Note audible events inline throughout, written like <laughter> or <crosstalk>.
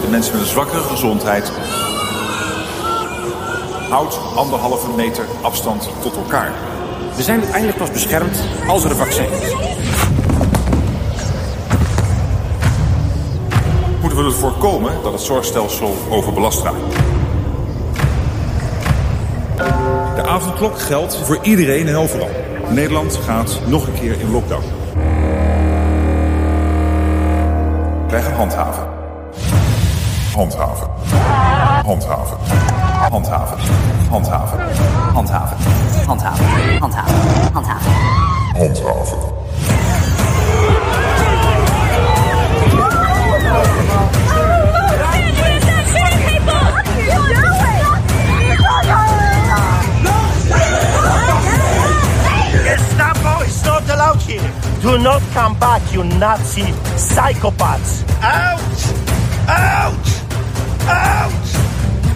de mensen met een zwakkere gezondheid. Houd anderhalve meter afstand tot elkaar. We zijn uiteindelijk pas beschermd als er een vaccin is. Moeten we ervoor voorkomen dat het zorgstelsel overbelast raakt. De avondklok geldt voor iedereen en overal. Nederland gaat nog een keer in lockdown. Wij gaan handhaven. Handhaven. Handhaven. Handhaven. Handhaven. Handhaven. Handhaven. Handhaven. Handhaven. Handhaven. Gestapo is not allowed here. Do not come back, you Nazi psychopaths. Out! Out! Out!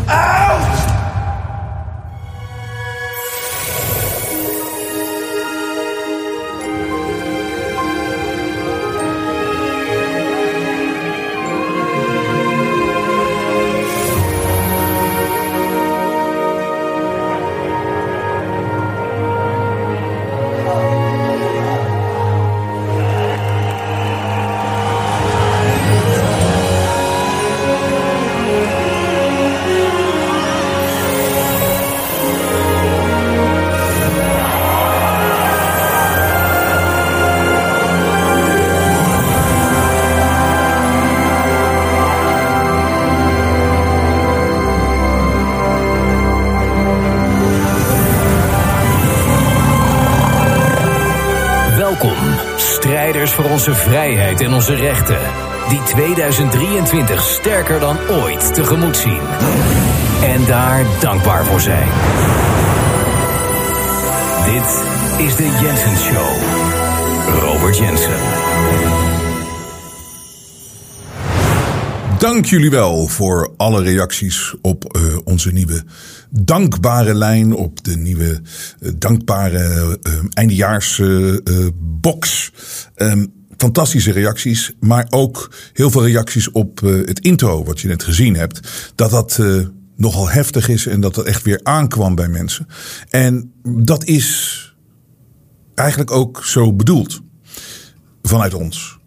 Out! Voor onze vrijheid en onze rechten. Die 2023 sterker dan ooit tegemoet zien. En daar dankbaar voor zijn. Dit is de Jensen Show. Robert Jensen. Dank jullie wel voor alle reacties op uh, onze nieuwe dankbare lijn. Op de nieuwe uh, dankbare uh, eindejaarsbox. Um, fantastische reacties. Maar ook heel veel reacties op het intro wat je net gezien hebt. Dat dat nogal heftig is en dat dat echt weer aankwam bij mensen. En dat is eigenlijk ook zo bedoeld. Vanuit ons.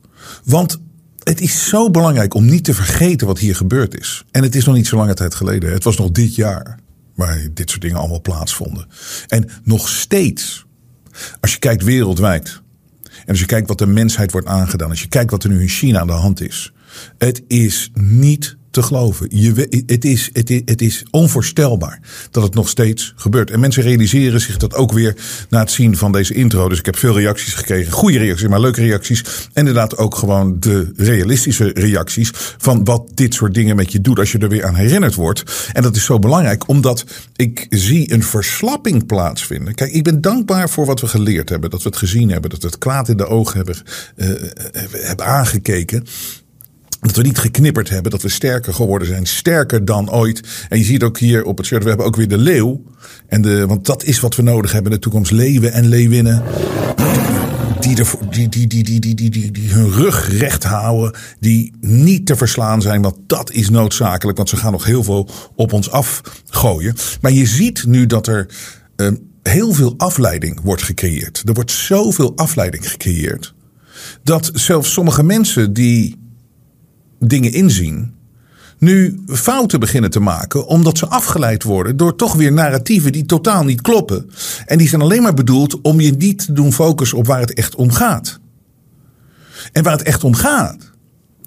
Want het is zo belangrijk om niet te vergeten wat hier gebeurd is. En het is nog niet zo lange tijd geleden. Het was nog dit jaar waar dit soort dingen allemaal plaatsvonden. En nog steeds, als je kijkt wereldwijd. En als je kijkt wat de mensheid wordt aangedaan. Als je kijkt wat er nu in China aan de hand is. Het is niet te geloven. Je, het, is, het, is, het is onvoorstelbaar dat het nog steeds gebeurt. En mensen realiseren zich dat ook weer na het zien van deze intro. Dus ik heb veel reacties gekregen. Goede reacties, maar leuke reacties. En inderdaad ook gewoon de realistische reacties van wat dit soort dingen met je doet als je er weer aan herinnerd wordt. En dat is zo belangrijk omdat ik zie een verslapping plaatsvinden. Kijk, ik ben dankbaar voor wat we geleerd hebben. Dat we het gezien hebben. Dat we het kwaad in de ogen hebben, uh, hebben aangekeken. Dat we niet geknipperd hebben, dat we sterker geworden zijn. Sterker dan ooit. En je ziet ook hier op het shirt, we hebben ook weer de leeuw. En de, want dat is wat we nodig hebben in de toekomst. Leeuwen en leeuwinnen. Die, er, die, die, die, die, die, die, die, hun rug recht houden. Die niet te verslaan zijn. Want dat is noodzakelijk. Want ze gaan nog heel veel op ons afgooien. Maar je ziet nu dat er ehm, heel veel afleiding wordt gecreëerd. Er wordt zoveel afleiding gecreëerd. Dat zelfs sommige mensen die dingen inzien. Nu fouten beginnen te maken omdat ze afgeleid worden door toch weer narratieven die totaal niet kloppen. En die zijn alleen maar bedoeld om je niet te doen focussen op waar het echt om gaat. En waar het echt om gaat,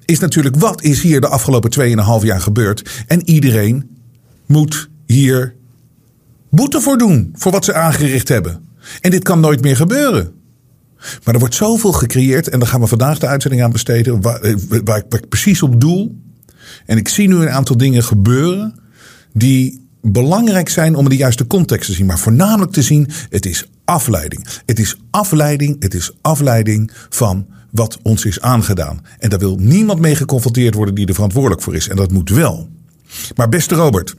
is natuurlijk wat is hier de afgelopen 2,5 jaar gebeurd. En iedereen moet hier boete voor doen, voor wat ze aangericht hebben. En dit kan nooit meer gebeuren. Maar er wordt zoveel gecreëerd en daar gaan we vandaag de uitzending aan besteden waar, waar, waar ik precies op doel. En ik zie nu een aantal dingen gebeuren die belangrijk zijn om de juiste context te zien. Maar voornamelijk te zien, het is afleiding. Het is afleiding, het is afleiding van wat ons is aangedaan. En daar wil niemand mee geconfronteerd worden die er verantwoordelijk voor is. En dat moet wel. Maar beste Robert,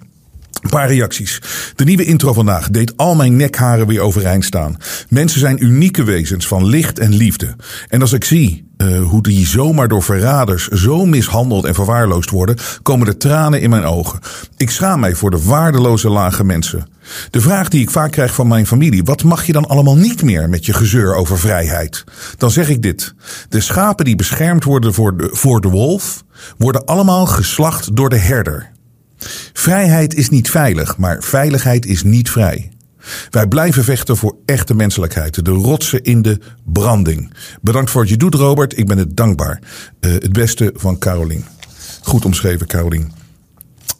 Een paar reacties. De nieuwe intro vandaag deed al mijn nekharen weer overeind staan. Mensen zijn unieke wezens van licht en liefde. En als ik zie uh, hoe die zomaar door verraders zo mishandeld en verwaarloosd worden, komen de tranen in mijn ogen. Ik schaam mij voor de waardeloze lage mensen. De vraag die ik vaak krijg van mijn familie: wat mag je dan allemaal niet meer met je gezeur over vrijheid? Dan zeg ik dit: de schapen die beschermd worden voor de, voor de wolf, worden allemaal geslacht door de herder. Vrijheid is niet veilig, maar veiligheid is niet vrij. Wij blijven vechten voor echte menselijkheid. De rotsen in de branding. Bedankt voor wat je doet, Robert. Ik ben het dankbaar. Uh, het beste van Carolien. Goed omschreven, Carolien.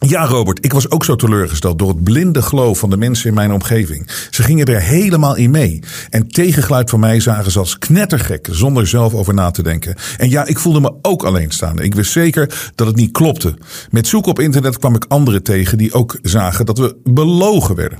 Ja, Robert, ik was ook zo teleurgesteld door het blinde geloof van de mensen in mijn omgeving. Ze gingen er helemaal in mee. En tegengeluid van mij zagen ze als knettergek, zonder zelf over na te denken. En ja, ik voelde me ook alleen staan. Ik wist zeker dat het niet klopte. Met zoeken op internet kwam ik anderen tegen die ook zagen dat we belogen werden.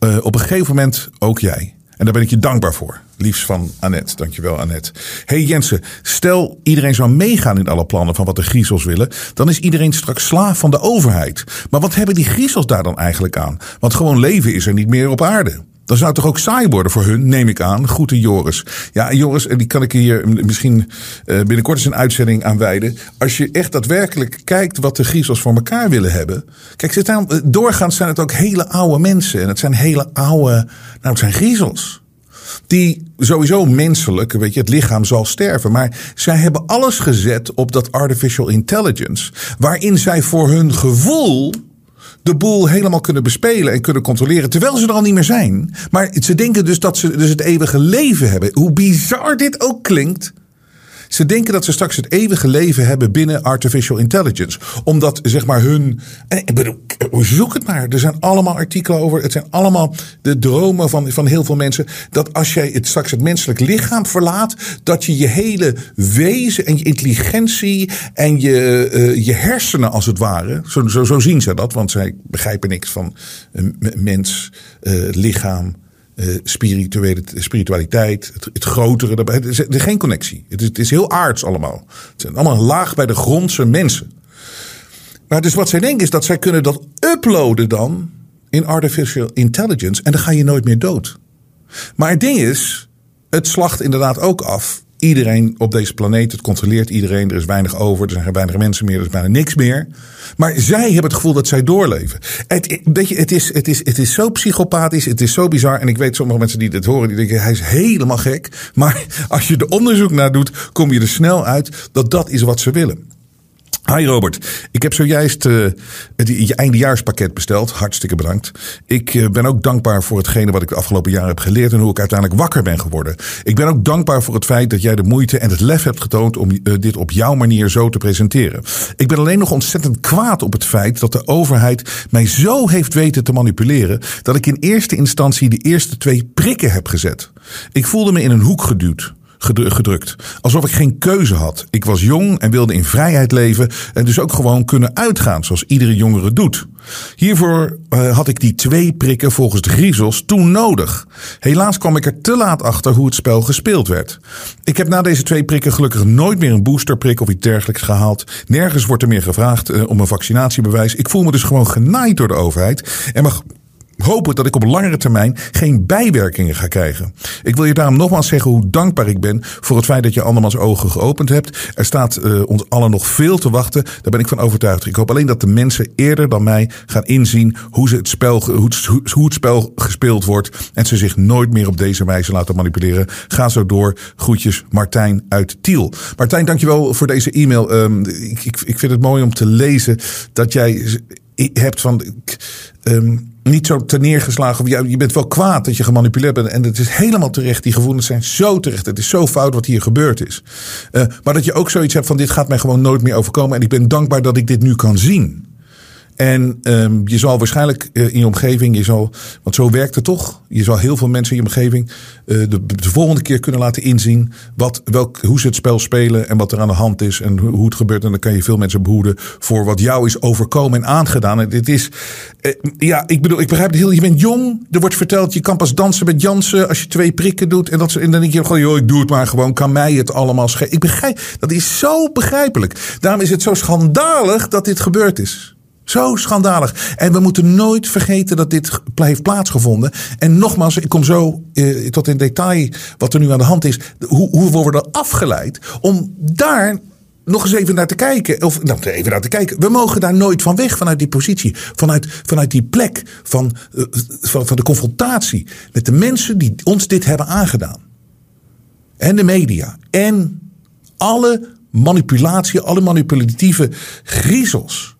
Uh, op een gegeven moment ook jij. En daar ben ik je dankbaar voor. Liefst van Annette. Dankjewel, Annette. Hey Jensen, stel iedereen zou meegaan in alle plannen van wat de griezels willen. Dan is iedereen straks slaaf van de overheid. Maar wat hebben die griezels daar dan eigenlijk aan? Want gewoon leven is er niet meer op aarde. Dan zou het toch ook saai worden voor hun, neem ik aan. Groeten Joris. Ja, Joris, en die kan ik hier misschien uh, binnenkort eens een uitzending aan wijden. Als je echt daadwerkelijk kijkt wat de griezels voor elkaar willen hebben. Kijk, zijn, doorgaans zijn het ook hele oude mensen. En het zijn hele oude, nou het zijn griezels. Die sowieso menselijk, weet je, het lichaam zal sterven. Maar zij hebben alles gezet op dat artificial intelligence. Waarin zij voor hun gevoel de boel helemaal kunnen bespelen en kunnen controleren. Terwijl ze er al niet meer zijn. Maar ze denken dus dat ze dus het eeuwige leven hebben. Hoe bizar dit ook klinkt. Ze denken dat ze straks het eeuwige leven hebben binnen artificial intelligence. Omdat zeg maar hun. Ik bedoel, zoek het maar. Er zijn allemaal artikelen over. Het zijn allemaal de dromen van, van heel veel mensen. Dat als jij het, straks het menselijk lichaam verlaat. Dat je je hele wezen en je intelligentie en je, uh, je hersenen als het ware. Zo, zo, zien ze dat. Want zij begrijpen niks van mens, lichaam uh, spirituele, spiritualiteit, het, grotere. Er is, er is geen connectie. Het is, het is heel aards allemaal. Het zijn allemaal laag bij de grondse mensen. Maar dus wat zij denken is dat zij kunnen dat uploaden dan in artificial intelligence. En dan ga je nooit meer dood. Maar het ding is, het slacht inderdaad ook af iedereen op deze planeet. Het controleert iedereen. Er is weinig over. Er zijn weinig mensen meer. Er is bijna niks meer. Maar zij hebben het gevoel dat zij doorleven. Het, je, het, is, het, is, het is zo psychopathisch. Het is zo bizar. En ik weet sommige mensen die dit horen. Die denken hij is helemaal gek. Maar als je er onderzoek naar doet. Kom je er snel uit dat dat is wat ze willen. Hi Robert, ik heb zojuist uh, je eindejaarspakket besteld. Hartstikke bedankt. Ik uh, ben ook dankbaar voor hetgene wat ik de afgelopen jaren heb geleerd en hoe ik uiteindelijk wakker ben geworden. Ik ben ook dankbaar voor het feit dat jij de moeite en het lef hebt getoond om uh, dit op jouw manier zo te presenteren. Ik ben alleen nog ontzettend kwaad op het feit dat de overheid mij zo heeft weten te manipuleren dat ik in eerste instantie de eerste twee prikken heb gezet. Ik voelde me in een hoek geduwd gedrukt. Alsof ik geen keuze had. Ik was jong en wilde in vrijheid leven en dus ook gewoon kunnen uitgaan zoals iedere jongere doet. Hiervoor uh, had ik die twee prikken volgens de griezels toen nodig. Helaas kwam ik er te laat achter hoe het spel gespeeld werd. Ik heb na deze twee prikken gelukkig nooit meer een boosterprik of iets dergelijks gehaald. Nergens wordt er meer gevraagd uh, om een vaccinatiebewijs. Ik voel me dus gewoon genaaid door de overheid en mag hopen dat ik op langere termijn geen bijwerkingen ga krijgen. Ik wil je daarom nogmaals zeggen hoe dankbaar ik ben voor het feit dat je andermans ogen geopend hebt. Er staat uh, ons allen nog veel te wachten. Daar ben ik van overtuigd. Ik hoop alleen dat de mensen eerder dan mij gaan inzien hoe, ze het, spel, hoe, het, spel gespeeld wordt. En ze zich nooit meer op deze wijze laten manipuleren. Ga zo door. Groetjes Martijn uit Tiel. Martijn, dankjewel voor deze e-mail. Um, ik, ik, vind het mooi om te lezen dat jij hebt van. Um, niet zo te neergeslagen. Of, je bent wel kwaad dat je gemanipuleerd bent. En het is helemaal terecht. Die gevoelens zijn zo terecht. Het is zo fout wat hier gebeurd is. Uh, maar dat je ook zoiets hebt van dit gaat mij gewoon nooit meer overkomen. En ik ben dankbaar dat ik dit nu kan zien. En um, je zal waarschijnlijk uh, in je omgeving, je zal, want zo werkt het toch. Je zal heel veel mensen in je omgeving uh, de, de, volgende keer kunnen laten inzien wat, welk, hoe ze het spel spelen en wat er aan de hand is en hoe, hoe het gebeurt. En dan kan je veel mensen behoeden voor wat jou is overkomen en aangedaan. En dit is, uh, ja, ik bedoel, ik begrijp het heel. Je bent jong, er wordt verteld, je kan pas dansen met Jansen als je twee prikken doet. En, dat, en dan denk je gewoon, joh, ik doe het maar gewoon, kan mij het allemaal schelen. Ik begrijp, dat is zo begrijpelijk. Daarom is het zo schandalig dat dit gebeurd is. Zo schandalig. En we moeten nooit vergeten dat dit heeft plaatsgevonden. En nogmaals, ik kom zo eh, tot in detail wat er nu aan de hand is. Hoe, hoe we worden afgeleid om daar nog eens even naar te kijken. Of nou, even naar te kijken. We mogen daar nooit van weg vanuit die positie. Vanuit, vanuit die plek van, van, van de confrontatie met de mensen die ons dit hebben aangedaan. En de media. En alle manipulatie, alle manipulatieve griezels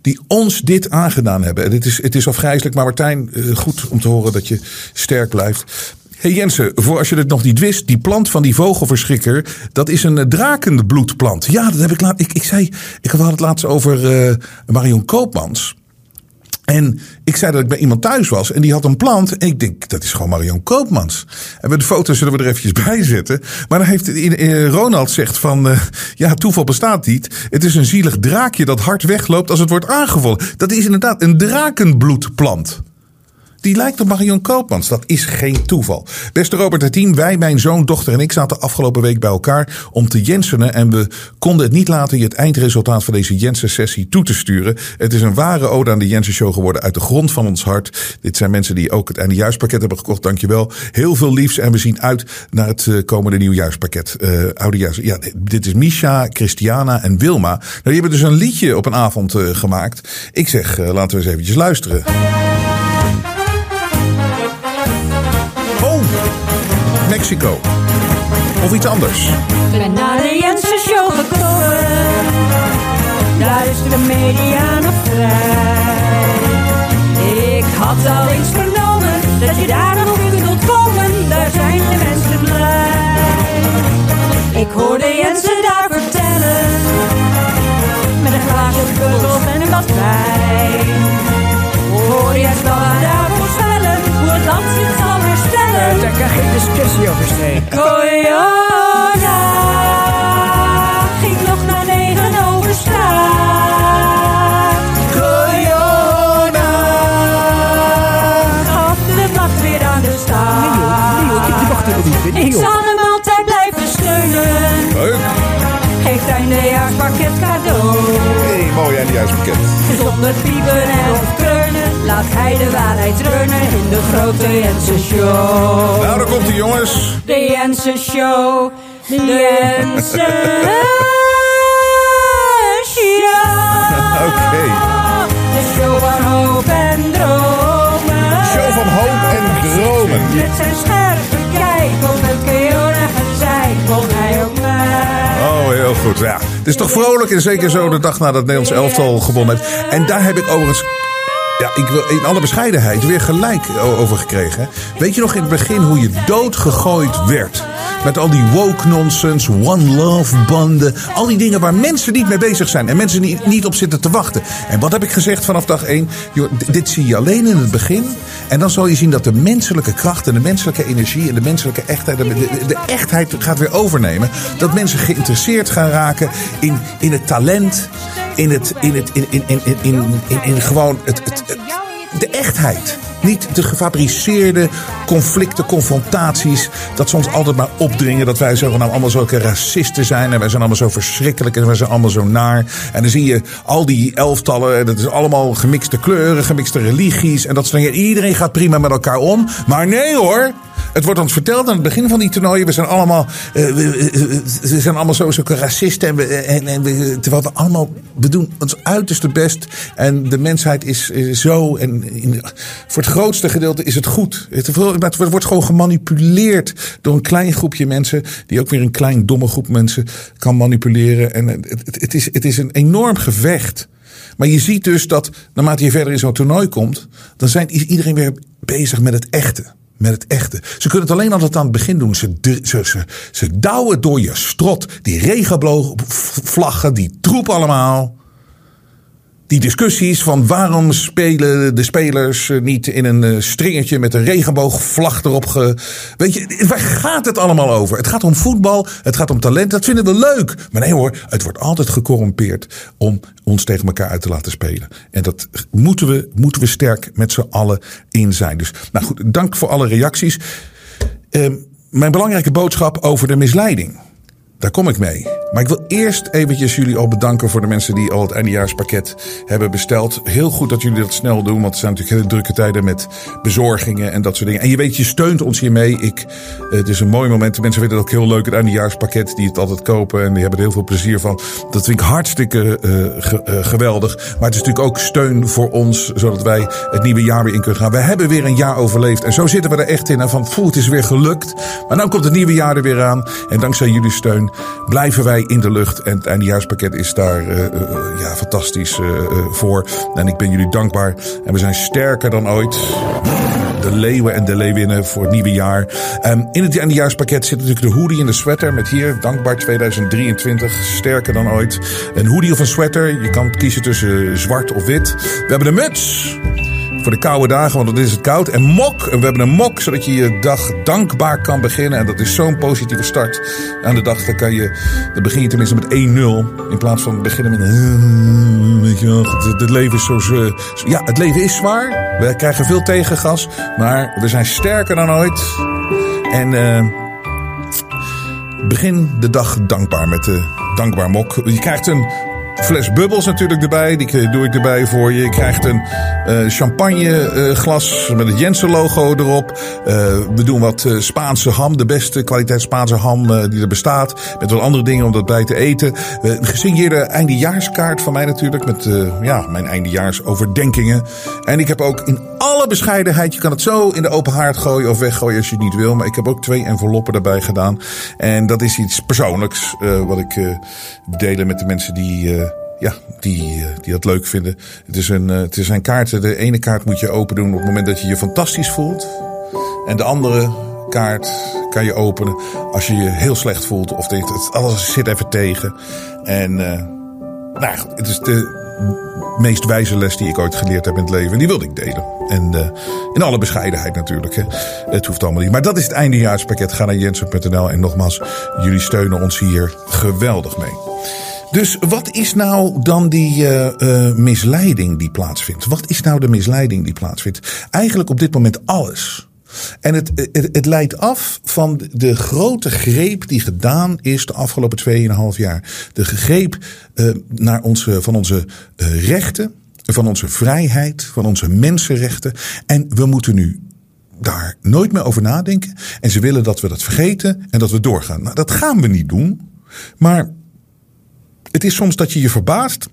die ons dit aangedaan hebben. En het is, het is afgrijzelijk, maar Martijn, eh, goed om te horen dat je sterk blijft. Hey Jensen, voor als je het nog niet wist, die plant van die vogelverschrikker, dat is een drakenbloedplant. Ja, dat heb ik laat. Ik, ik zei, ik had het laatst over uh, Marion Koopmans. En ik zei dat ik bij iemand thuis was en die had een plant. En ik denk, dat is gewoon Marion Koopmans. En de foto's zullen we er eventjes <laughs> bij zetten. Maar dan heeft Ronald zegt van, uh, ja, toeval bestaat niet. Het is een zielig draakje dat hard wegloopt als het wordt aangevallen. Dat is inderdaad een drakenbloedplant. Die lijkt op Marion Koopmans. Dat is geen toeval. Beste Robert het team, wij, mijn zoon, dochter en ik zaten afgelopen week bij elkaar om te jensenen. En we konden het niet laten je het eindresultaat van deze Jensen-sessie toe te sturen. Het is een ware ode aan de Jensen-show geworden uit de grond van ons hart. Dit zijn mensen die ook het eindejaarspakket hebben gekocht. Dankjewel. Heel veel liefs en we zien uit naar het eh, komende nieuwjaarspakket. Uh, oudejaars. Ja, dit is Misha, Christiana en Wilma. Nou, die hebben dus een liedje op een avond uh, gemaakt. Ik zeg, laten we eens eventjes luisteren. Mexico. Of iets anders. Ik ben naar de Jensen Show gekomen. Daar is de media nog vrij. Ik had al eens vernomen dat je daar nog kunt ontkomen. Daar zijn de mensen blij. Ik hoorde Jensen daar vertellen. Met een glaasje bubbels en een wijn. Discussie over. Corona ging nog naar negen over straat. Corona gaf de macht weer aan de staat. Nee joh, ik wacht er niet in. Nee Ik joh. zal hem altijd blijven steunen. Leuk. Geeft eindejaarspakket cadeau. Hey, mooi eindejaarspakket. Zonder piepen en laat hij de waarheid dreunen in de grote Jensen Show. Nou, daar komt hij jongens. De Jensen Show. De Jensen <laughs> Show. Oké. De show van hoop en dromen. Show van hoop en dromen. Met zijn scherpe kijk op het keurige zij kon hij ook mij. Oh, heel goed. Ja. Het is toch vrolijk en zeker zo de dag nadat Nederlands elftal gewonnen heeft. En daar heb ik overigens, ja, ik wil in alle bescheidenheid weer gelijk o- over gekregen. Weet je nog in het begin hoe je doodgegooid werd? Met al die woke nonsense, one love banden. Al die dingen waar mensen niet mee bezig zijn. En mensen niet, niet op zitten te wachten. En wat heb ik gezegd vanaf dag één? Joh, d- dit zie je alleen in het begin. En dan zal je zien dat de menselijke kracht en de menselijke energie en de menselijke echtheid. De, de, de echtheid gaat weer overnemen. Dat mensen geïnteresseerd gaan raken in, in het talent. In het, in het, in, in, in, in, in, in, gewoon het, het- de echtheid. Niet de gefabriceerde conflicten, confrontaties. Dat ze ons altijd maar opdringen. Dat wij zogenaamd allemaal zulke racisten zijn. En wij zijn allemaal zo verschrikkelijk. En wij zijn allemaal zo naar. En dan zie je al die elftallen. En dat is allemaal gemixte kleuren, gemixte religies. En dat soort dingen. Iedereen gaat prima met elkaar om. Maar nee hoor. Het wordt ons verteld aan het begin van die toernooien. We zijn allemaal, eh, we, zijn allemaal zulke racisten. En we, en, en we, terwijl we allemaal, we doen ons uiterste best. En de mensheid is, zo. En in, voor het grootste gedeelte is het goed. Het, wordt- gewoon gemanipuleerd door een klein groepje mensen. Die ook weer een klein domme groep mensen kan manipuleren. En het, het, is, het is een enorm gevecht. Maar je ziet dus dat naarmate je verder in zo'n toernooi komt, dan zijn iedereen weer bezig met het echte. Met het echte. Ze kunnen het alleen altijd aan het begin doen. Ze, ze, ze, douwen door je strot. Die regenboogvlaggen, die troep allemaal. Die discussies van waarom spelen de spelers eh, niet in een eh, stringetje met een regenboogvlag erop. Ge... Weet je, waar gaat het allemaal over? Het gaat om voetbal, het gaat om talent, dat vinden we leuk. Maar nee hoor, het wordt altijd gecorrumpeerd om ons tegen elkaar uit te laten spelen. En dat moeten we, moeten we sterk met z'n allen in zijn. Dus nou goed, dank voor alle reacties. Ehm, mijn belangrijke boodschap over de misleiding. Daar kom ik mee. Maar ik wil eerst eventjes jullie al bedanken voor de mensen die al het eindejaarspakket hebben besteld. Heel goed dat jullie dat snel doen, want het zijn natuurlijk hele drukke tijden met bezorgingen en dat soort dingen. En je weet, je steunt ons hiermee. Ik, eh, het is een mooi moment. De mensen vinden het ook heel leuk, het eindejaarspakket, die het altijd kopen. En die hebben er heel veel plezier van. Dat vind ik hartstikke uh, ge, geweldig. Maar het is natuurlijk ook steun voor ons, zodat wij het nieuwe jaar weer in kunnen gaan. We hebben weer een jaar overleefd. En zo zitten we er echt in. En van, voel, het is weer gelukt. Maar dan komt het nieuwe jaar er weer aan. En dankzij jullie steun blijven wij in de lucht. En het eindejaarspakket is daar uh, uh, ja, fantastisch uh, voor. En ik ben jullie dankbaar. En we zijn sterker dan ooit. De leeuwen en de leeuwinnen voor het nieuwe jaar. Um, in het eindejaarspakket zit natuurlijk de hoodie en de sweater. Met hier, dankbaar 2023. Sterker dan ooit. Een hoodie of een sweater. Je kan kiezen tussen zwart of wit. We hebben de muts. De koude dagen, want dan is het koud. En mok. We hebben een mok, zodat je je dag dankbaar kan beginnen. En dat is zo'n positieve start aan de dag. Dan, kan je, dan begin je tenminste met 1-0. In plaats van beginnen met... Weet je wel, het, leven is zo... Ja, het leven is zwaar. We krijgen veel tegengas. Maar we zijn sterker dan ooit. En... Uh, begin de dag dankbaar met de dankbaar mok. Je krijgt een fles bubbels natuurlijk erbij. Die doe ik erbij voor je. Je krijgt een uh, champagne uh, glas met het Jensen logo erop. Uh, we doen wat Spaanse ham. De beste kwaliteit Spaanse ham die er bestaat. Met wat andere dingen om dat bij te eten. een gesigneerde eindejaarskaart van mij natuurlijk. Met ja, mijn eindejaarsoverdenkingen. En ik heb ook in alle bescheidenheid. Je kan het zo in de open haard gooien of weggooien als je het niet wil. Maar ik heb ook twee enveloppen erbij gedaan. En dat is iets persoonlijks. wat ik delen met de mensen die ja, die, die dat leuk vinden. Het is, een, het is een kaart. De ene kaart moet je open doen op het moment dat je je fantastisch voelt. En de andere kaart kan je openen als je je heel slecht voelt. Of denkt, het, alles zit even tegen. En uh, nou het is de meest wijze les die ik ooit geleerd heb in het leven. En die wilde ik delen. En uh, in alle bescheidenheid natuurlijk. Hè. Het hoeft allemaal niet. Maar dat is het eindejaarspakket. Ga naar jensen.nl. En nogmaals, jullie steunen ons hier geweldig mee. Dus wat is nou dan die uh, uh, misleiding die plaatsvindt? Wat is nou de misleiding die plaatsvindt? Eigenlijk op dit moment alles. En het, het, het leidt af van de grote greep die gedaan is de afgelopen 2,5 jaar. De greep uh, naar onze, van onze rechten, van onze vrijheid, van onze mensenrechten. En we moeten nu daar nooit meer over nadenken. En ze willen dat we dat vergeten en dat we doorgaan. Nou, dat gaan we niet doen. Maar het is soms dat je je verbaast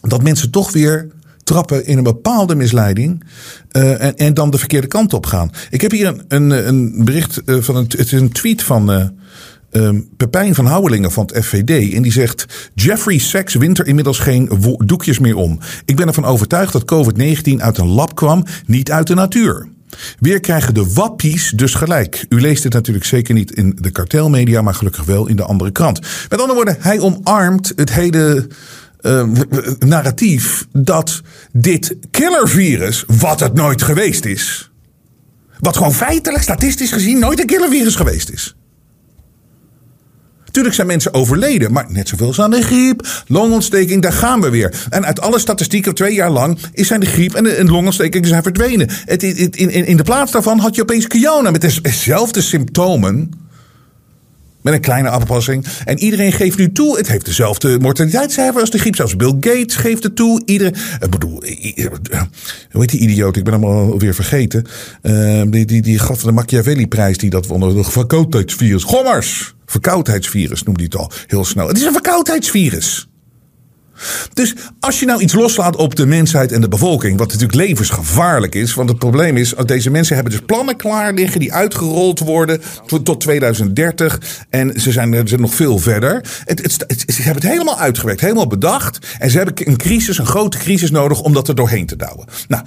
dat mensen toch weer trappen in een bepaalde misleiding uh, en, en, dan de verkeerde kant op gaan. Ik heb hier een, een, een bericht uh, van een, het is een tweet van uh, um, Pepijn van Houwelingen van het FVD. En die zegt: Jeffrey Sachs wint er inmiddels geen doekjes meer om. Ik ben ervan overtuigd dat COVID-19 uit een lab kwam, niet uit de natuur. Weer krijgen de wappies dus gelijk. U leest het natuurlijk zeker niet in de kartelmedia, maar gelukkig wel in de andere krant. Met andere woorden, hij omarmt het hele uh, narratief dat dit killervirus, wat het nooit geweest is, wat gewoon feitelijk, statistisch gezien, nooit een killervirus geweest is. Tuurlijk zijn mensen overleden, maar net zoveel als aan de griep, longontsteking, daar gaan we weer. En uit alle statistieken twee jaar lang is zijn de griep en de, longontsteking zijn verdwenen. Het, in, in, in de plaats daarvan had je opeens corona met dezelfde symptomen. Met een kleine aanpassing. En iedereen geeft nu toe. Het heeft dezelfde mortaliteitscijfer als de griep. Zelfs Bill Gates geeft het toe. Iedereen. Ik bedoel, hoe heet die idioot? Ik ben hem alweer vergeten. Uh, die, die, die gaf de Machiavelli-prijs die dat won. De verkoudheidsvirus. Gommers! Verkoudheidsvirus noemt hij het al heel snel. Het is een verkoudheidsvirus. Dus als je nou iets loslaat op de mensheid en de bevolking, wat natuurlijk levensgevaarlijk is, want het probleem is, deze mensen hebben dus plannen klaar liggen die uitgerold worden tot 2030 en ze zijn, ze nog veel verder. Het, het, ze hebben het helemaal uitgewerkt, helemaal bedacht en ze hebben een crisis, een grote crisis nodig om dat er doorheen te douwen. Nou,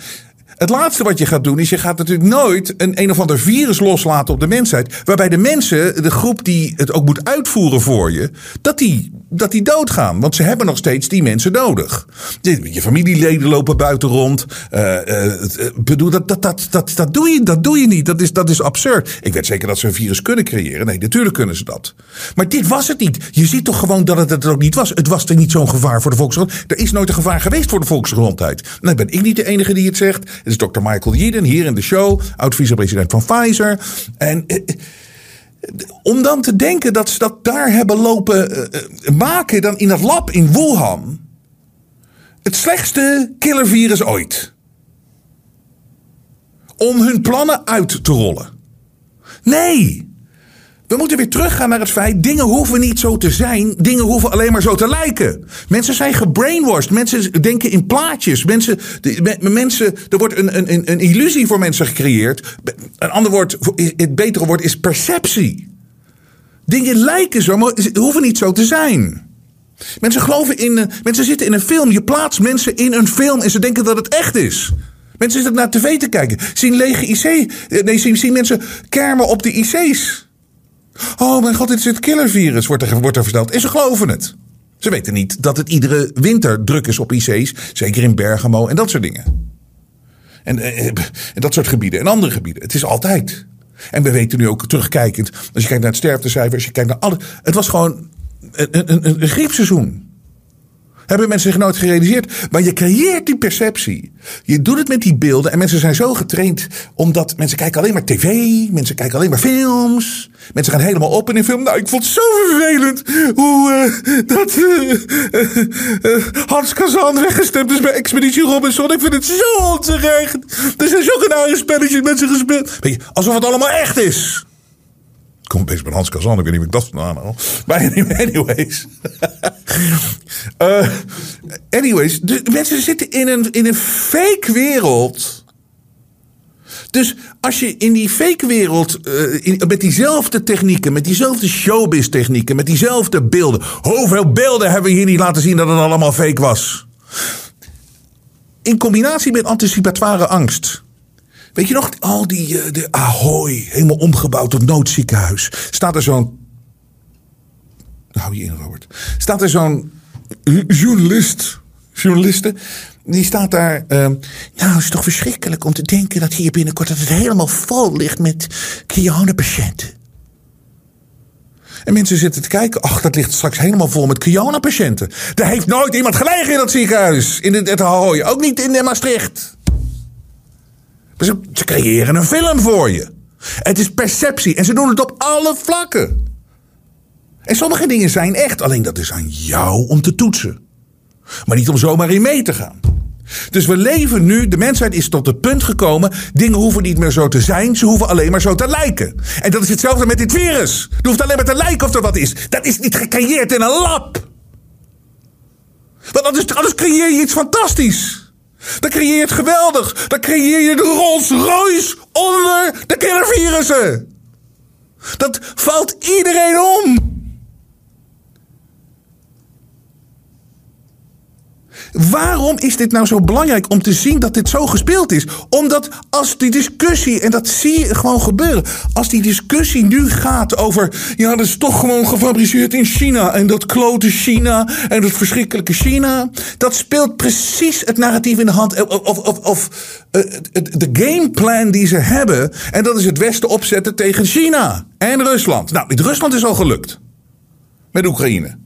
het laatste wat je gaat doen is je gaat natuurlijk nooit een een of ander virus loslaten op de mensheid. Waarbij de mensen, de groep die het ook moet uitvoeren voor je, dat die, dat die doodgaan. Want ze hebben nog steeds die mensen nodig. Je familieleden lopen buiten rond. Uh, uh, bedoel, dat, dat, dat, dat, dat, doe je, dat doe je niet. Dat is, dat is absurd. Ik weet zeker dat ze een virus kunnen creëren. Nee, natuurlijk kunnen ze dat. Maar dit was het niet. Je ziet toch gewoon dat het het ook niet was. Het was er niet zo'n gevaar voor de volksgezondheid. Er is nooit een gevaar geweest voor de volksgezondheid. Dan ben ik niet de enige die het zegt is Dr. Michael Yeadon hier in de show, oud vicepresident van Pfizer. En Om dan te denken dat ze dat daar hebben lopen eh, eh, maken dan in dat lab in Wuhan. Het slechtste killervirus ooit. Om hun plannen uit te rollen. Nee. We moeten weer teruggaan naar het feit, dingen hoeven niet zo te zijn, dingen hoeven alleen maar zo te lijken. Mensen zijn gebrainwashed, mensen denken in plaatjes, mensen, de- me- mensen, er wordt een, een, een- illusie voor mensen gecreëerd. Een ander woord, het betere woord is perceptie. Dingen lijken zo, maar hoeven niet zo te zijn. Mensen geloven in, eh, mensen zitten in een film, je plaatst mensen in een film en ze denken dat het echt is. Mensen zitten naar tv te kijken, zien lege IC, eh, nee, zien, zien mensen kermen op de IC's. Oh mijn god, dit is het killervirus, wordt er, wordt er verteld. En ze geloven het. Ze weten niet dat het iedere winter druk is op IC's. Zeker in Bergamo en dat soort dingen. En, eh, en dat soort gebieden en andere gebieden. Het is altijd. En we weten nu ook terugkijkend. Als je kijkt naar het sterftecijfer. Als je kijkt naar alle. Het was gewoon een, een, een griepseizoen. Hebben mensen zich nooit gerealiseerd. Maar je creëert die perceptie. Je doet het met die beelden. En mensen zijn zo getraind. Omdat mensen kijken alleen maar tv. Mensen kijken alleen maar films. Mensen gaan helemaal op in een film. Nou, ik vond het zo vervelend. Hoe eh, dat eh, Hans Kazan weggestemd is bij Expeditie Robinson. Ik vind het zo onterecht. Er zijn zulke nare spelletjes met ze gespeeld. Alsof het allemaal echt is. Ik kom opeens bij Hans Kazan, ik weet niet wat ik dat vandaan haal. Maar anyways. <laughs> Eh, anyways, mensen zitten in een, in een fake wereld. Dus als je in die fake wereld, eh, met diezelfde technieken, met diezelfde showbiz technieken, met diezelfde beelden. Hoeveel beelden hebben we hier niet laten zien dat het allemaal fake was? In combinatie met anticipatoire angst. Weet je nog, al die eh, de Ahoy, helemaal omgebouwd tot noodziekenhuis. Staat er zo'n. Hou je in, Robert. Staat er zo'n journalist, journaliste. Die staat daar. eh, nou, het is toch verschrikkelijk om te denken dat hier binnenkort dat het helemaal vol ligt met Kiona-patiënten. En mensen zitten te kijken. Ach, dat ligt straks helemaal vol met Kiona-patiënten. Er heeft nooit iemand gelegen in dat ziekenhuis. In het, het Ahoy. Ook niet in Maastricht. Ze, creëren een film voor je. Het is perceptie en ze doen het op alle vlakken. En sommige dingen zijn echt, alleen dat is aan jou om te toetsen. Maar niet om zomaar in mee te gaan. Dus we leven nu, de mensheid is tot het punt gekomen. Dingen hoeven niet meer zo te zijn, ze hoeven alleen maar zo te lijken. En dat is hetzelfde met dit virus. Het hoeft alleen maar te lijken of er wat is. Dat is niet gecreëerd in een lab. Want anders, anders creëer je iets fantastisch. Dan creëer je het geweldig. Dan creëer je de Rolls Royce onder de killervirussen. Dat valt iedereen om. Waarom is dit nou zo belangrijk om te zien dat dit zo gespeeld is? Omdat als die discussie, en dat zie je gewoon gebeuren, als die discussie nu gaat over, ja, dat is toch gewoon gefabriceerd in China en dat klote China en dat verschrikkelijke China, dat speelt precies het narratief in de hand, of, of, of, of eh, de gameplan die ze hebben, en dat is het Westen opzetten tegen China en Rusland. Nou, Rusland is al gelukt. Met Oekraïne.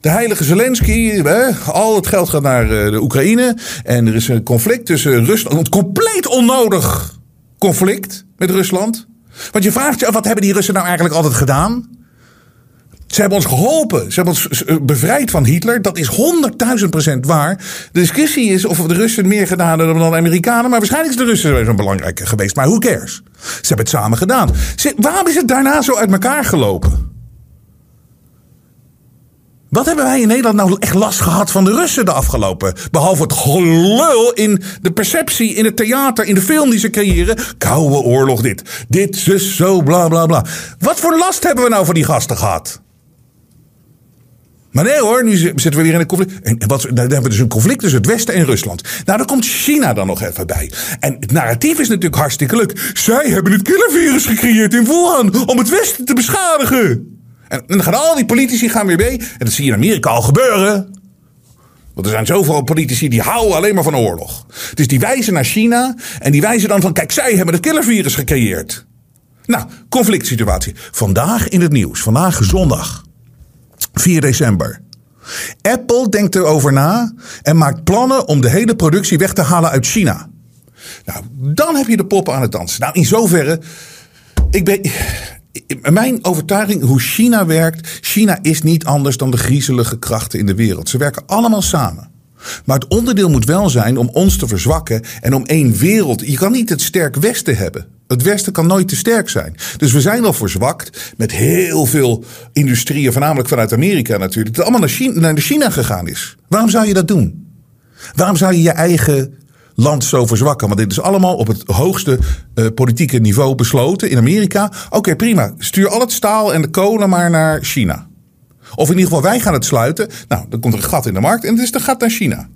De heilige Zelensky, hè, al het geld gaat naar eh, de Oekraïne. En er is een conflict tussen Rusland. Een compleet onnodig conflict met Rusland. Want je vraagt je af, wat hebben die Russen nou eigenlijk altijd gedaan? Ze hebben ons geholpen. Ze hebben ons eh, bevrijd van Hitler. Dat is 100.000 procent waar. De discussie is of de Russen meer gedaan hebben dan de Amerikanen. Maar waarschijnlijk is de Russen zo belangrijk geweest. Maar who cares? Ze hebben het samen gedaan. Waarom is het daarna zo uit elkaar gelopen? Wat hebben wij in Nederland nou echt last gehad van de Russen de afgelopen? Behalve het gelul in de perceptie, in het theater, in de film die ze creëren. Koude oorlog dit. Dit, zus, zo, bla bla bla. Wat voor last hebben we nou van die gasten gehad? Maar nee hoor, nu zitten we weer in een conflict. En wat, dan hebben we dus een conflict tussen het Westen en Rusland. Nou, dan komt China dan nog even bij. En het narratief is natuurlijk hartstikke leuk. Zij hebben het killervirus gecreëerd in Wuhan om het Westen te beschadigen. En, dan gaan al die politici gaan weer mee. En dat zie je in Amerika al gebeuren. Want er zijn zoveel politici die houden alleen maar van oorlog. Dus die wijzen naar China. En die wijzen dan van, kijk, zij hebben het killervirus gecreëerd. Nou, conflict situatie. Vandaag in het nieuws. Vandaag zondag. 4 december. Apple denkt erover na en maakt plannen om de hele productie weg te halen uit China. Nou, dan heb je de poppen aan het dansen. Nou, in zoverre. Ik ben, mijn overtuiging hoe China werkt. China is niet anders dan de griezelige krachten in de wereld. Ze werken allemaal samen. Maar het onderdeel moet wel zijn om ons te verzwakken en om één wereld. Je kan niet het sterk Westen hebben. Het Westen kan nooit te sterk zijn. Dus we zijn al verzwakt met heel veel industrieën, voornamelijk vanuit Amerika natuurlijk, dat allemaal naar China, naar China gegaan is. Waarom zou je dat doen? Waarom zou je je eigen land zo verzwakken? Want dit is allemaal op het hoogste uh, politieke niveau besloten in Amerika. Oké, prima. Stuur al het staal en de kolen maar naar China. Of in ieder geval, wij gaan het sluiten. Nou, dan komt er een gat in de markt en het is de gat naar China.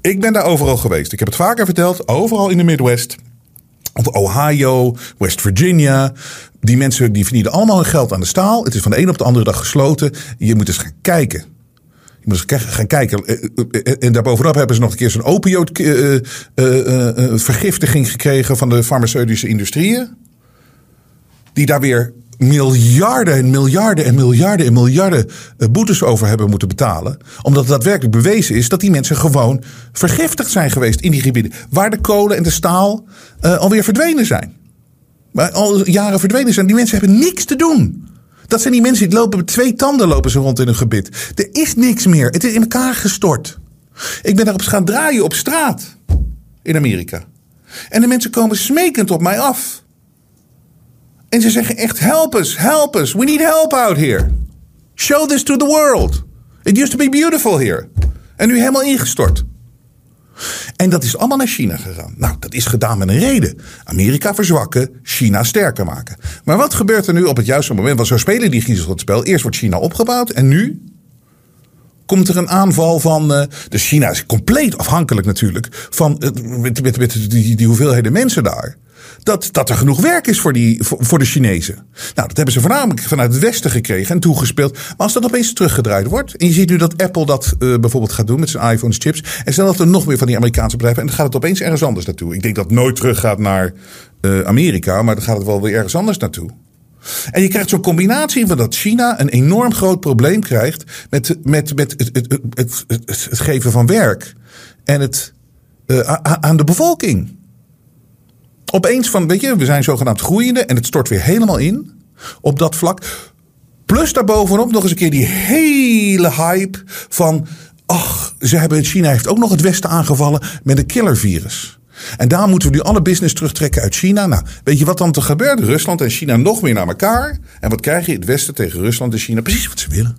Ik ben daar overal geweest. Ik heb het vaker verteld. Overal in de Midwest. Of Ohio, West Virginia. Die mensen die verdienen allemaal hun geld aan de staal. Het is van de een op de andere dag gesloten. Je moet eens gaan kijken. Je moet eens gaan kijken. En daarbovenop hebben ze nog een keer zo'n opioidvergiftiging gekregen van de farmaceutische industrieën. Die daar weer miljarden en miljarden en miljarden en miljarden eh, boetes over hebben moeten betalen. Omdat het daadwerkelijk bewezen is dat die mensen gewoon vergiftigd zijn geweest in die gebieden. Waar de kolen en de staal alweer verdwenen zijn. Maar al jaren verdwenen zijn. Die mensen hebben niks te doen. Dat zijn die mensen die lopen met twee tanden lopen ze rond in een gebit. Er is niks meer. Het is in elkaar gestort. Ik ben daarop gaan draaien op straat in Amerika. En de mensen komen smekend op mij af. En ze zeggen echt: help us, help us. We need help out here. Show this to the world. It used to be beautiful here. En nu helemaal ingestort. En dat is allemaal naar China gegaan. Nou, dat is gedaan met een reden. Amerika verzwakken, China sterker maken. Maar wat gebeurt er nu op het juiste moment? Want zo spelen die Griezels het spel. Eerst wordt China opgebouwd en nu komt er een aanval van. Uh, dus China is compleet afhankelijk natuurlijk van met, met, met die, die hoeveelheden mensen daar dat, dat er genoeg werk is voor, die, voor, de Chinezen. Nou, dat hebben ze voornamelijk vanuit het Westen gekregen en toegespeeld. Maar als dat opeens teruggedraaid wordt. En je ziet nu dat Apple dat uh, bijvoorbeeld gaat doen met zijn iPhones chips. En stel dat er nog meer van die Amerikaanse bedrijven. En dan gaat het opeens ergens anders naartoe. Ik denk dat het nooit terug gaat naar uh, Amerika. Maar dan gaat het wel weer ergens anders naartoe. En je krijgt zo'n combinatie van dat China een enorm groot probleem krijgt met, met, met het, het, het, geven van werk. En het uh, aan de bevolking opeens van, weet je, we zijn zogenaamd groeiende en het stort weer helemaal in op dat vlak. Plus daarbovenop nog eens een keer die hele hype van, ach, ze hebben, China heeft ook nog het Westen aangevallen met een killervirus. En daar moeten we nu alle business terugtrekken uit China. Nou, weet je wat dan te gebeurt? Rusland en China nog meer naar elkaar. En wat krijg je? Het Westen tegen Rusland en China. Precies wat ze willen.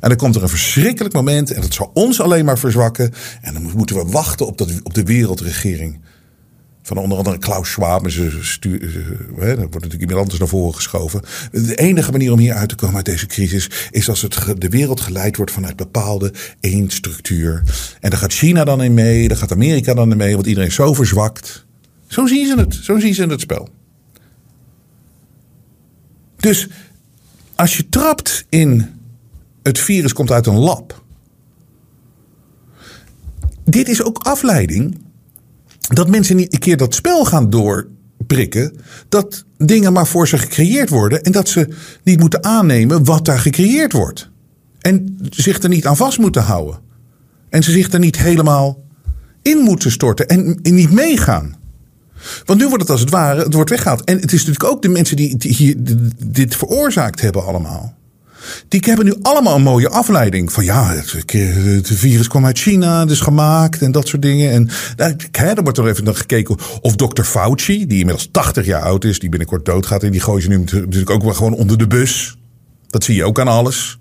En dan komt er een verschrikkelijk moment en dat zal ons alleen maar verzwakken. En dan moeten we wachten op, dat, op de wereldregering van onder andere Klaus Schwab. Ze stuur, hè, er wordt natuurlijk iemand anders naar voren geschoven. De enige manier om hier uit te komen uit deze crisis is als het de wereld geleid wordt vanuit bepaalde één structuur. En daar gaat China dan in mee, daar gaat Amerika dan in mee, want iedereen is zo verzwakt. Zo zien ze het, zo zien ze het spel. Dus als je trapt in het virus komt uit een lab. Dit is ook afleiding dat mensen niet een keer dat spel gaan doorprikken. Dat dingen maar voor ze gecreëerd worden. En dat ze niet moeten aannemen wat daar gecreëerd wordt. En zich er niet aan vast moeten houden. En ze zich er niet helemaal in moeten storten en niet meegaan. Want nu wordt het als het ware, het wordt weggehaald. En het is natuurlijk ook de mensen die hier dit veroorzaakt hebben allemaal. Die hebben nu allemaal een mooie afleiding. Van ja, het, virus kwam uit China, dus gemaakt en dat soort dingen. En nou, er wordt er even naar gekeken of dokter Fauci, die inmiddels 80 jaar oud is, die binnenkort doodgaat. En die gooien ze nu natuurlijk ook wel gewoon onder de bus. Dat zie je ook aan alles.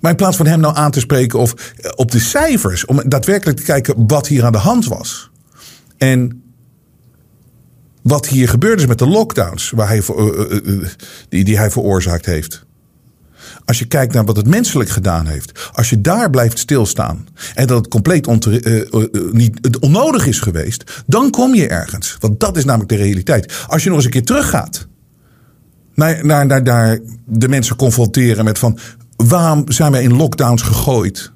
Maar in plaats van hem nou aan te spreken of eh, op de cijfers, om daadwerkelijk te kijken wat hier aan de hand was. En wat hier gebeurd is met de lockdowns waar hij, uh, uh, die, die hij veroorzaakt heeft. Als je kijkt naar wat het menselijk gedaan heeft. Als je daar blijft stilstaan. En dat het compleet uh, uh, niet, het onnodig is geweest. Dan kom je ergens. Want dat is namelijk de realiteit. Als je nog eens een keer teruggaat. Naar, naar de mensen confronteren met van. Waarom zijn wij in lockdowns gegooid?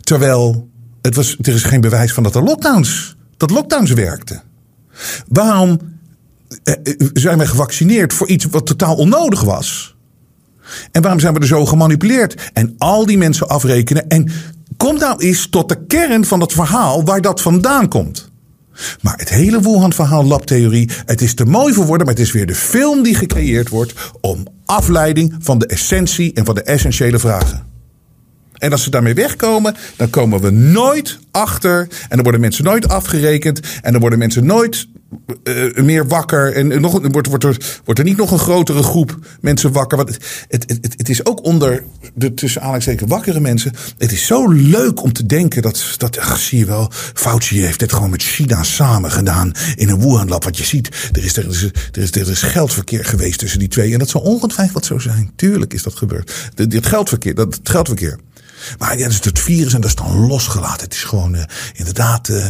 Terwijl het was, er is geen bewijs van dat er lockdowns, dat lockdowns werkten. Waarom zijn wij gevaccineerd voor iets wat totaal onnodig was? En waarom zijn we er zo gemanipuleerd? En al die mensen afrekenen. En kom nou eens tot de kern van het verhaal waar dat vandaan komt. Maar het hele Wuhan-verhaal, labtheorie, het is te mooi voor woorden, maar het is weer de film die gecreëerd wordt om afleiding van de essentie en van de essentiële vragen. En als ze daarmee wegkomen, dan komen we nooit achter. En dan worden mensen nooit afgerekend. En dan worden mensen nooit uh, meer wakker. En nog, wordt, wordt, er, wordt er niet nog een grotere groep mensen wakker. Want het, het, het, het is ook onder de tussen aanhalingstekens wakkere mensen. Het is zo leuk om te denken dat, dat ach, zie je wel, Fauci heeft dit gewoon met China samen gedaan in een Wuhan-lab. Wat je ziet, er is, er, is, er, is, er geldverkeer geweest tussen die twee. En dat zal ongetwijfeld zo zijn. Tuurlijk is dat gebeurd. Dit geldverkeer, dat het geldverkeer. Maar ja, is het virus en dat is dan losgelaten. Het is gewoon uh, inderdaad. Uh,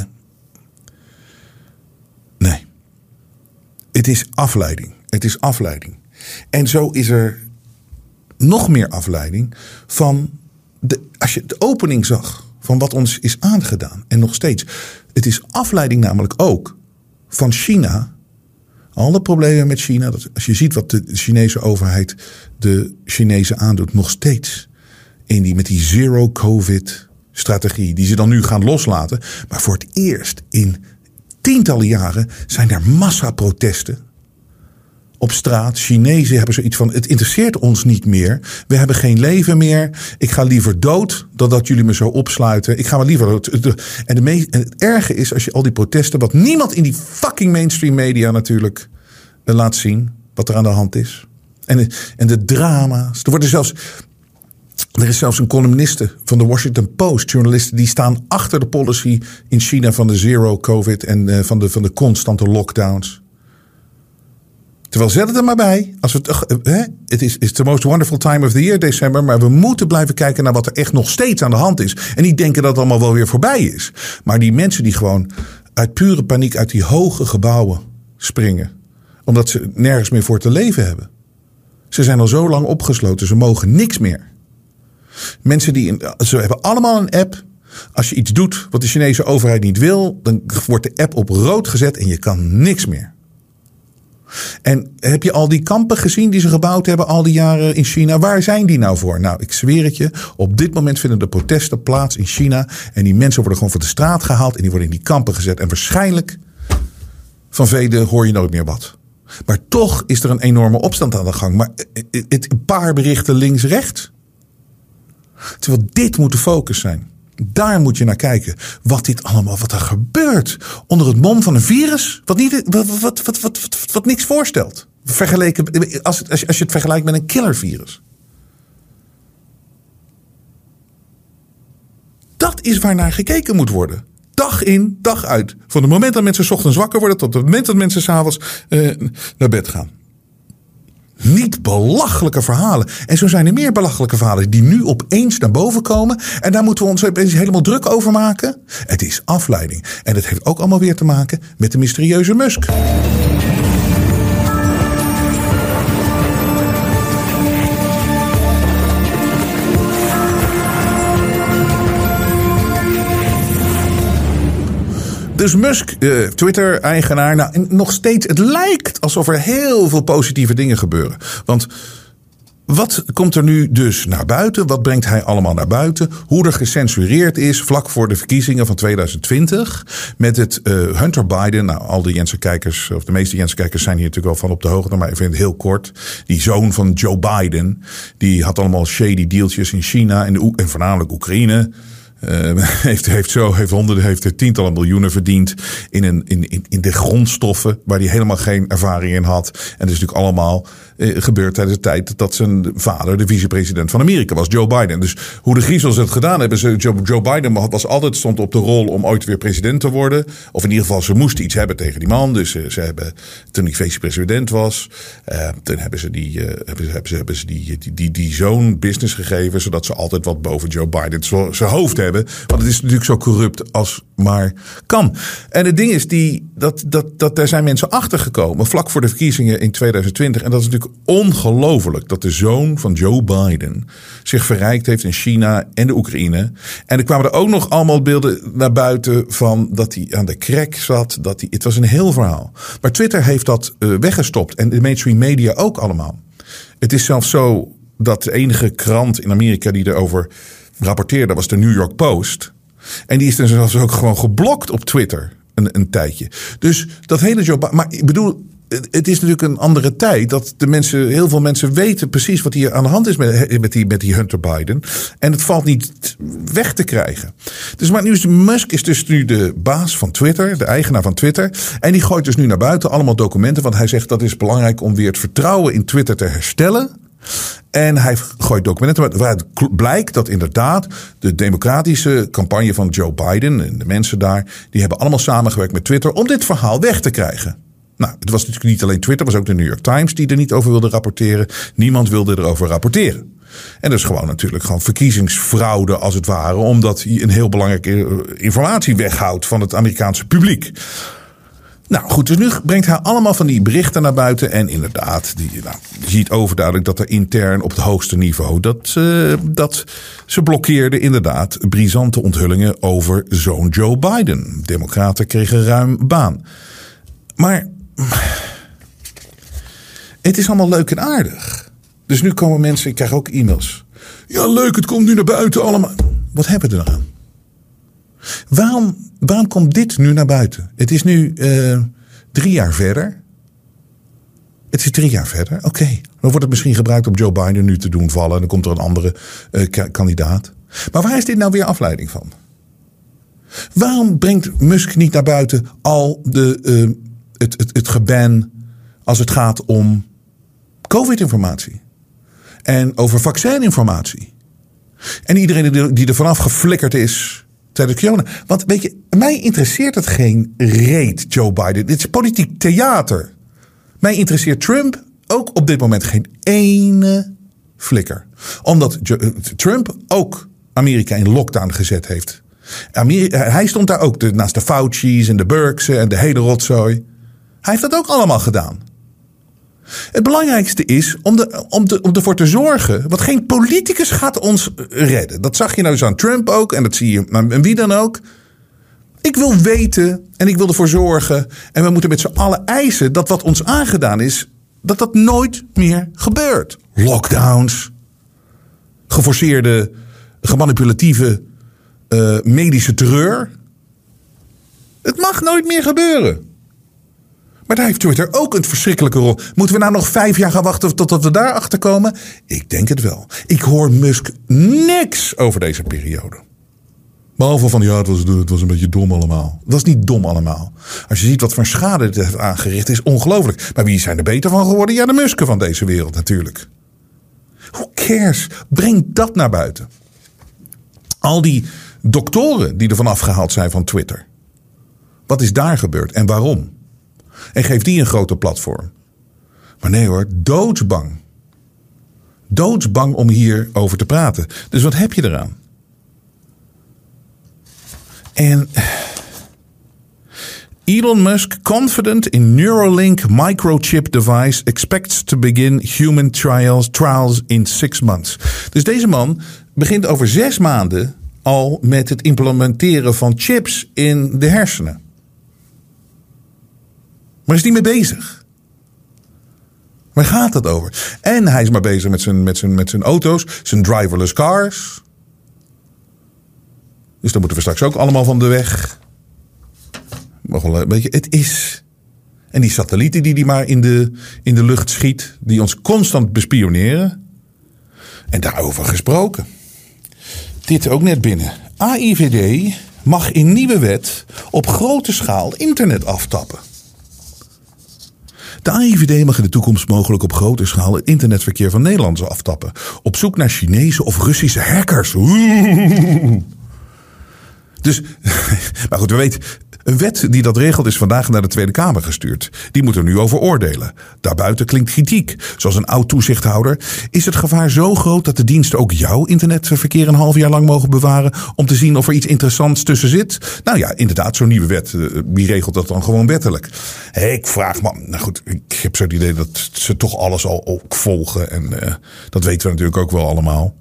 nee. Het is afleiding. Het is afleiding. En zo is er nog meer afleiding van. De, als je de opening zag van wat ons is aangedaan. En nog steeds. Het is afleiding namelijk ook van China. Alle problemen met China. Dat als je ziet wat de Chinese overheid de Chinezen aandoet, nog steeds in die, met die zero-covid-strategie, die ze dan nu gaan loslaten. Maar voor het eerst in tientallen jaren zijn er massaprotesten op straat. Chinezen hebben zoiets van: het interesseert ons niet meer. We hebben geen leven meer. Ik ga liever dood dan dat jullie me zo opsluiten. Ik ga maar liever. En, en het erge is als je al die protesten, wat niemand in die fucking mainstream media natuurlijk eh, laat zien, wat er aan de hand is. En, en de drama's. Er worden zelfs er is zelfs een columniste van de Washington Post, journalisten, die staan achter de policy in China van de zero COVID en uh, van, de, van de constante lockdowns. Terwijl zet het er maar bij. Als we het, uh, het is it's the most wonderful time of the year, december. Maar we moeten blijven kijken naar wat er echt nog steeds aan de hand is. En niet denken dat het allemaal wel weer voorbij is. Maar die mensen die gewoon uit pure paniek uit die hoge gebouwen springen. Omdat ze nergens meer voor te leven hebben. Ze zijn al zo lang opgesloten, ze mogen niks meer. Mensen die. ze hebben allemaal een app. Als je iets doet wat de Chinese overheid niet wil, dan wordt de app op rood gezet en je kan niks meer. En heb je al die kampen gezien die ze gebouwd hebben al die jaren in China? Waar zijn die nou voor? Nou, ik zweer het je. Op dit moment vinden de protesten plaats in China. En die mensen worden gewoon van de straat gehaald. En die worden in die kampen gezet. En waarschijnlijk van velen hoor je nooit meer wat. Maar toch is er een enorme opstand aan de gang. Maar het, een paar berichten links-rechts. Terwijl dit moet de focus zijn. Daar moet je naar kijken. Wat dit allemaal, wat er gebeurt. Onder het mom van een virus. Wat, niet, wat, wat, wat, wat, wat, niks voorstelt. Vergeleken, als, als, je, het vergelijkt met een killervirus. Dat is waar naar gekeken moet worden. Dag in, dag uit. Van het moment dat mensen ochtends wakker worden tot het moment dat mensen s'avonds uh, naar bed gaan. Niet belachelijke verhalen. En zo zijn er meer belachelijke verhalen die nu opeens naar boven komen. En daar moeten we ons helemaal druk over maken. Het is afleiding. En het heeft ook allemaal weer te maken met de mysterieuze Musk. Dus Musk, uh, Twitter-eigenaar, nou, nog steeds, het lijkt alsof er heel veel positieve dingen gebeuren. Want wat komt er nu dus naar buiten? Wat brengt hij allemaal naar buiten? Hoe er gecensureerd is vlak voor de verkiezingen van 2020. Met het uh, Hunter Biden. Nou, al de Jensen-kijkers, of de meeste Jensen-kijkers zijn hier natuurlijk wel van op de hoogte. Maar ik vind het heel kort. Die zoon van Joe Biden. Die had allemaal shady dealtjes in China en, en voornamelijk Oekraïne. Uh, <laughs> heeft, heeft zo heeft honderden, heeft tientallen miljoenen verdiend in, een, in, in, in de grondstoffen waar hij helemaal geen ervaring in had. En dat is natuurlijk allemaal uh, gebeurd tijdens de tijd dat zijn vader de vicepresident van Amerika was, Joe Biden. Dus hoe de Griezels het gedaan hebben, ze, Joe, Joe Biden was altijd stond op de rol om ooit weer president te worden. Of in ieder geval, ze moesten iets hebben tegen die man. Dus uh, ze hebben, toen hij vicepresident was, toen hebben ze die, hebben hebben ze, hebben ze die, die, die, die zoon business gegeven, zodat ze altijd wat boven Joe Biden zijn hoofd hebben Want het is natuurlijk zo corrupt als maar kan. En het ding is, die, dat, dat, dat daar zijn mensen achtergekomen vlak voor de verkiezingen in 2020. En dat is natuurlijk ongelooflijk dat de zoon van Joe Biden zich verrijkt heeft in China en de Oekraïne. En er kwamen er ook nog allemaal beelden naar buiten van dat hij aan de krek zat. Dat hij, het was een heel verhaal. Maar Twitter heeft dat uh, weggestopt en de mainstream media ook allemaal. Het is zelfs zo dat de enige krant in Amerika die erover rapporteerde was de New York Post. En die is dan zelfs ook gewoon geblokt op Twitter. een, een tijdje. Dus dat hele Biden. Maar ik bedoel, het het is natuurlijk een andere tijd. Dat de mensen, heel veel mensen weten precies wat hier aan de hand is met, met, die, met die Hunter Biden. En het valt niet weg te krijgen. Dus maar nu is Musk is dus nu de baas van Twitter, de eigenaar van Twitter. En die gooit dus nu naar buiten allemaal documenten. Want hij zegt dat is belangrijk om weer het vertrouwen in Twitter te herstellen. En hij gooit documenten waaruit blijkt dat inderdaad de democratische campagne van Joe Biden en de mensen daar, die hebben allemaal samengewerkt met Twitter om dit verhaal weg te krijgen. Nou, het was natuurlijk niet alleen Twitter, het was ook de New York Times die er niet over wilde rapporteren. Niemand wilde erover rapporteren. En dat is gewoon natuurlijk gewoon verkiezingsfraude als het ware, omdat hij een heel belangrijke informatie weghoudt van het Amerikaanse publiek. Nou goed, dus nu brengt hij allemaal van die berichten naar buiten. En inderdaad, die, nou, je ziet overduidelijk dat er intern op het hoogste niveau. dat, uh, dat ze blokkeerden inderdaad brisante onthullingen over zo'n Joe Biden. Democraten kregen ruim baan. Maar het is allemaal leuk en aardig. Dus nu komen mensen, ik krijg ook e-mails. Ja, leuk, het komt nu naar buiten allemaal. Wat hebben we er aan? Waarom, waarom komt dit nu naar buiten? Het is nu uh, drie jaar verder. Het is drie jaar verder. Oké, dan wordt het misschien gebruikt om Joe Biden nu te doen vallen. En dan komt er een andere uh, kandidaat. Maar waar is dit nou weer afleiding van? Waarom brengt Musk niet naar buiten al de, uh, het, het, het geban als het gaat om COVID-informatie? En over vaccininformatie? En iedereen die er vanaf geflikkerd is Want weet je, mij interesseert het geen reet, Joe Biden. Dit is politiek theater. Mij interesseert Trump ook op dit moment geen ene flikker. Omdat Trump ook Amerika in lockdown gezet heeft. Amerika, hij stond daar ook naast de Fauci's en de Burks en de hele rotzooi. Hij heeft dat ook allemaal gedaan. Het belangrijkste is om, de, om, de, om ervoor te zorgen. Want geen politicus gaat ons redden. Dat zag je nou zo aan Trump ook. En dat zie je aan wie dan ook. Ik wil weten en ik wil ervoor zorgen. En we moeten met z'n allen eisen dat wat ons aangedaan is. dat dat nooit meer gebeurt. Lockdowns. Geforceerde, gemanipulatieve uh, medische terreur. Het mag nooit meer gebeuren. Maar daar heeft Twitter ook een verschrikkelijke rol. Moeten we nou nog vijf jaar gaan wachten totdat we daar achter komen? Ik denk het wel. Ik hoor Musk niks over deze periode. Behalve van ja, het was, het was een beetje dom allemaal. Het was niet dom allemaal. Als je ziet wat voor schade het heeft aangericht, is ongelooflijk. Maar wie zijn er beter van geworden? Ja, de Musken van deze wereld natuurlijk. Who cares? Breng dat naar buiten. Al die doktoren die er vanaf gehaald zijn van Twitter. Wat is daar gebeurd en waarom? En geef die een groter platform. Maar nee hoor, doodsbang. Doodsbang om hierover te praten. Dus wat heb je eraan? En Elon Musk, confident in Neuralink microchip device, expects to begin human trials, trials in six months. Dus deze man begint over zes maanden al met het implementeren van chips in de hersenen. Waar is hij mee bezig? Waar gaat het over? En hij is maar bezig met zijn, met zijn, met zijn auto's, zijn driverless cars. Dus dan moeten we straks ook allemaal van de weg. Maar beetje, het is. En die satellieten die hij maar in de, in de lucht schiet, die ons constant bespioneren. En daarover gesproken. Dit ook net binnen. AIVD mag in nieuwe wet op grote schaal internet aftappen. De AIVD mag in de toekomst mogelijk op grote schaal het internetverkeer van Nederlanders aftappen. Op zoek naar Chinese of Russische hackers. Dus, <laughs> maar goed, we weten, een wet die dat regelt is vandaag naar de Tweede Kamer gestuurd. Die moet er nu over oordelen. Daarbuiten klinkt kritiek. Zoals een oud toezichthouder. Is het gevaar zo groot dat de diensten ook jouw internetverkeer een half jaar lang mogen bewaren. om te zien of er iets interessants tussen zit? Nou ja, inderdaad, zo'n nieuwe wet. Eh, wie regelt dat dan gewoon wettelijk? Ik vraag me. Nou goed, ik heb zo het idee dat ze toch alles al ook volgen. En uh, dat weten we natuurlijk ook wel allemaal.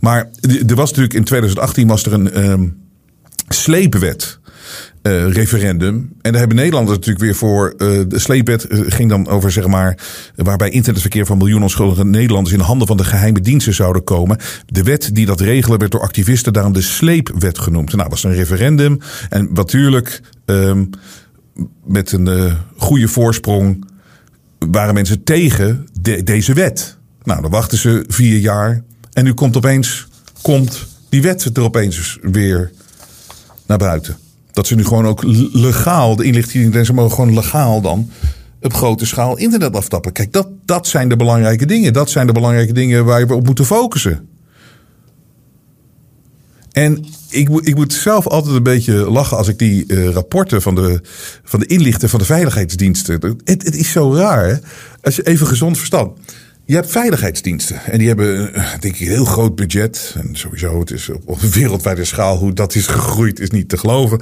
Maar er was natuurlijk in 2018 was er een. Um, sleepwet. Uh, referendum. En daar hebben Nederlanders natuurlijk weer voor. Uh, de sleepwet uh, ging dan over, zeg maar. waarbij internetverkeer van miljoenen onschuldige Nederlanders in de handen van de geheime diensten zouden komen. De wet die dat regelen werd door activisten daarom de sleepwet genoemd. Nou, was een referendum. En natuurlijk ehm, met een eh, goede voorsprong waren mensen tegen de- deze wet. Nou, dan wachten ze vier jaar. En nu komt opeens komt die wet er opeens weer buiten. Dat ze nu gewoon ook legaal, de inlichtingendiensten mogen gewoon legaal dan op grote schaal internet aftappen. Kijk, dat, dat zijn de belangrijke dingen. Dat zijn de belangrijke dingen waar we op moeten focussen. En ik, ik moet zelf altijd een beetje lachen als ik die eh, rapporten van de, van de inlichten van de veiligheidsdiensten. Het, het is zo raar, hè? Als je even gezond verstand. Je hebt veiligheidsdiensten en die hebben, eh, denk ik, een heel groot budget. En sowieso, het is op, wereldwijde schaal hoe dat is gegroeid, is niet te geloven.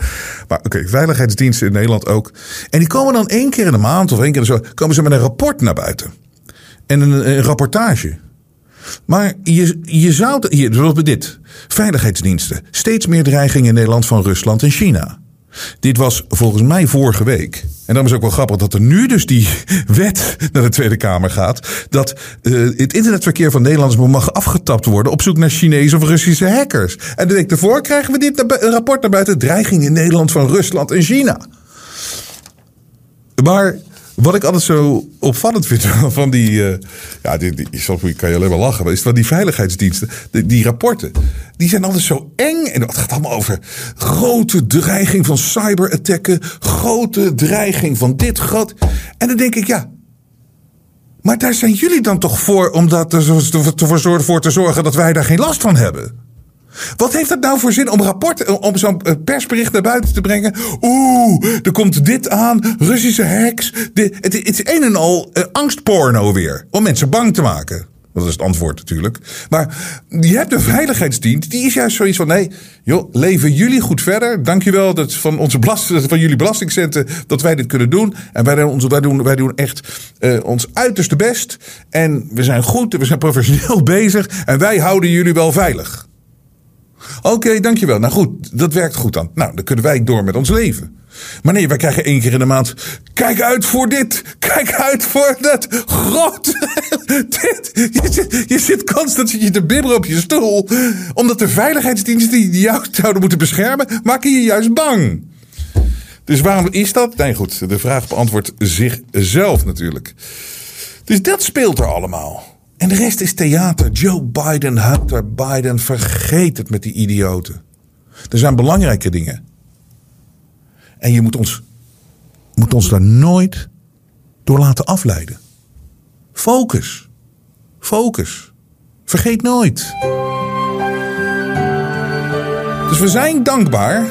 Maar oké, veiligheidsdiensten in Nederland ook. En die komen dan één keer in de maand of één keer zo, komen ze met een rapport naar buiten. En een, een rapportage. Maar je, je zou, hier, bijvoorbeeld dit. Veiligheidsdiensten. Steeds meer dreigingen in Nederland van Rusland en China. Dit was volgens mij vorige week. En dan is ook wel grappig dat er nu dus die <laughs> wet naar de Tweede Kamer gaat. Dat eh, het internetverkeer van Nederlanders mag afgetapt worden op zoek naar Chinese of Russische hackers. En de week daarvoor krijgen we dit een rapport naar buiten. Dreiging in Nederland van Rusland en China. Maar wat ik altijd zo opvallend vind <laughs> van die. eh, ja, die, die, soms kan je alleen maar lachen. Maar is van die veiligheidsdiensten. Die, rapporten. Die zijn altijd zo eng. En het gaat allemaal over grote dreiging van cyberattacken. Grote dreiging van dit. Groot. En dan denk ik, ja. Maar daar zijn jullie dan toch voor om dat zo- ervoor zorgen- voor te zorgen dat wij daar geen last van hebben? Wat heeft het nou voor zin om rapport, om zo'n eh, persbericht naar buiten te brengen? Oeh, er komt dit aan, Russische hacks. Dit, het, is een en al eh, angstporno weer, om mensen bang te maken. Dat is het antwoord natuurlijk. Maar je hebt een veiligheidsdienst, die is juist zoiets van... nee, joh, leven jullie goed verder. Dankjewel dat van, onze belast, van jullie belastingcenten dat wij dit kunnen doen. En wij, doen wij, doen, echt eh, ons uiterste best. En we zijn goed, we zijn professioneel <laughs> bezig. En wij houden jullie wel veilig. Oké, dankjewel. Nou goed, dat werkt goed dan. Nou, dan kunnen wij door met ons leven. Maar nee, wij krijgen één keer in de maand. Kijk uit voor dit. Kijk uit voor dat. Groot. <laughs> dit. Je zit, je zit constant je te bibberen op je stoel. Omdat de veiligheidsdiensten die jou <laughs> zouden moeten beschermen, maken je juist bang. Dus waarom is dat? Nee, goed. De vraag beantwoordt zichzelf natuurlijk. Dus dat speelt er allemaal. En de rest is theater. Joe Biden, Hunter Biden, vergeet het met die idioten. Er zijn belangrijke dingen. En je moet ons, moet ons daar nooit door laten afleiden. Focus. Focus. Vergeet nooit. Dus we zijn dankbaar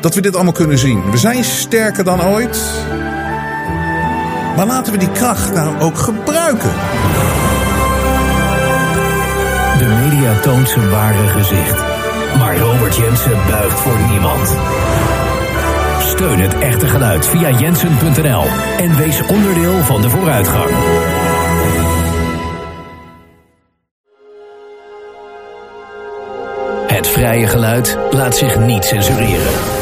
dat we dit allemaal kunnen zien. We zijn sterker dan ooit. Maar laten we die kracht nou ook gebruiken. De media toont zijn ware gezicht. Maar Robert Jensen buigt voor niemand. Steun het echte geluid via jensen.nl en wees onderdeel van de vooruitgang. Het vrije geluid laat zich niet censureren.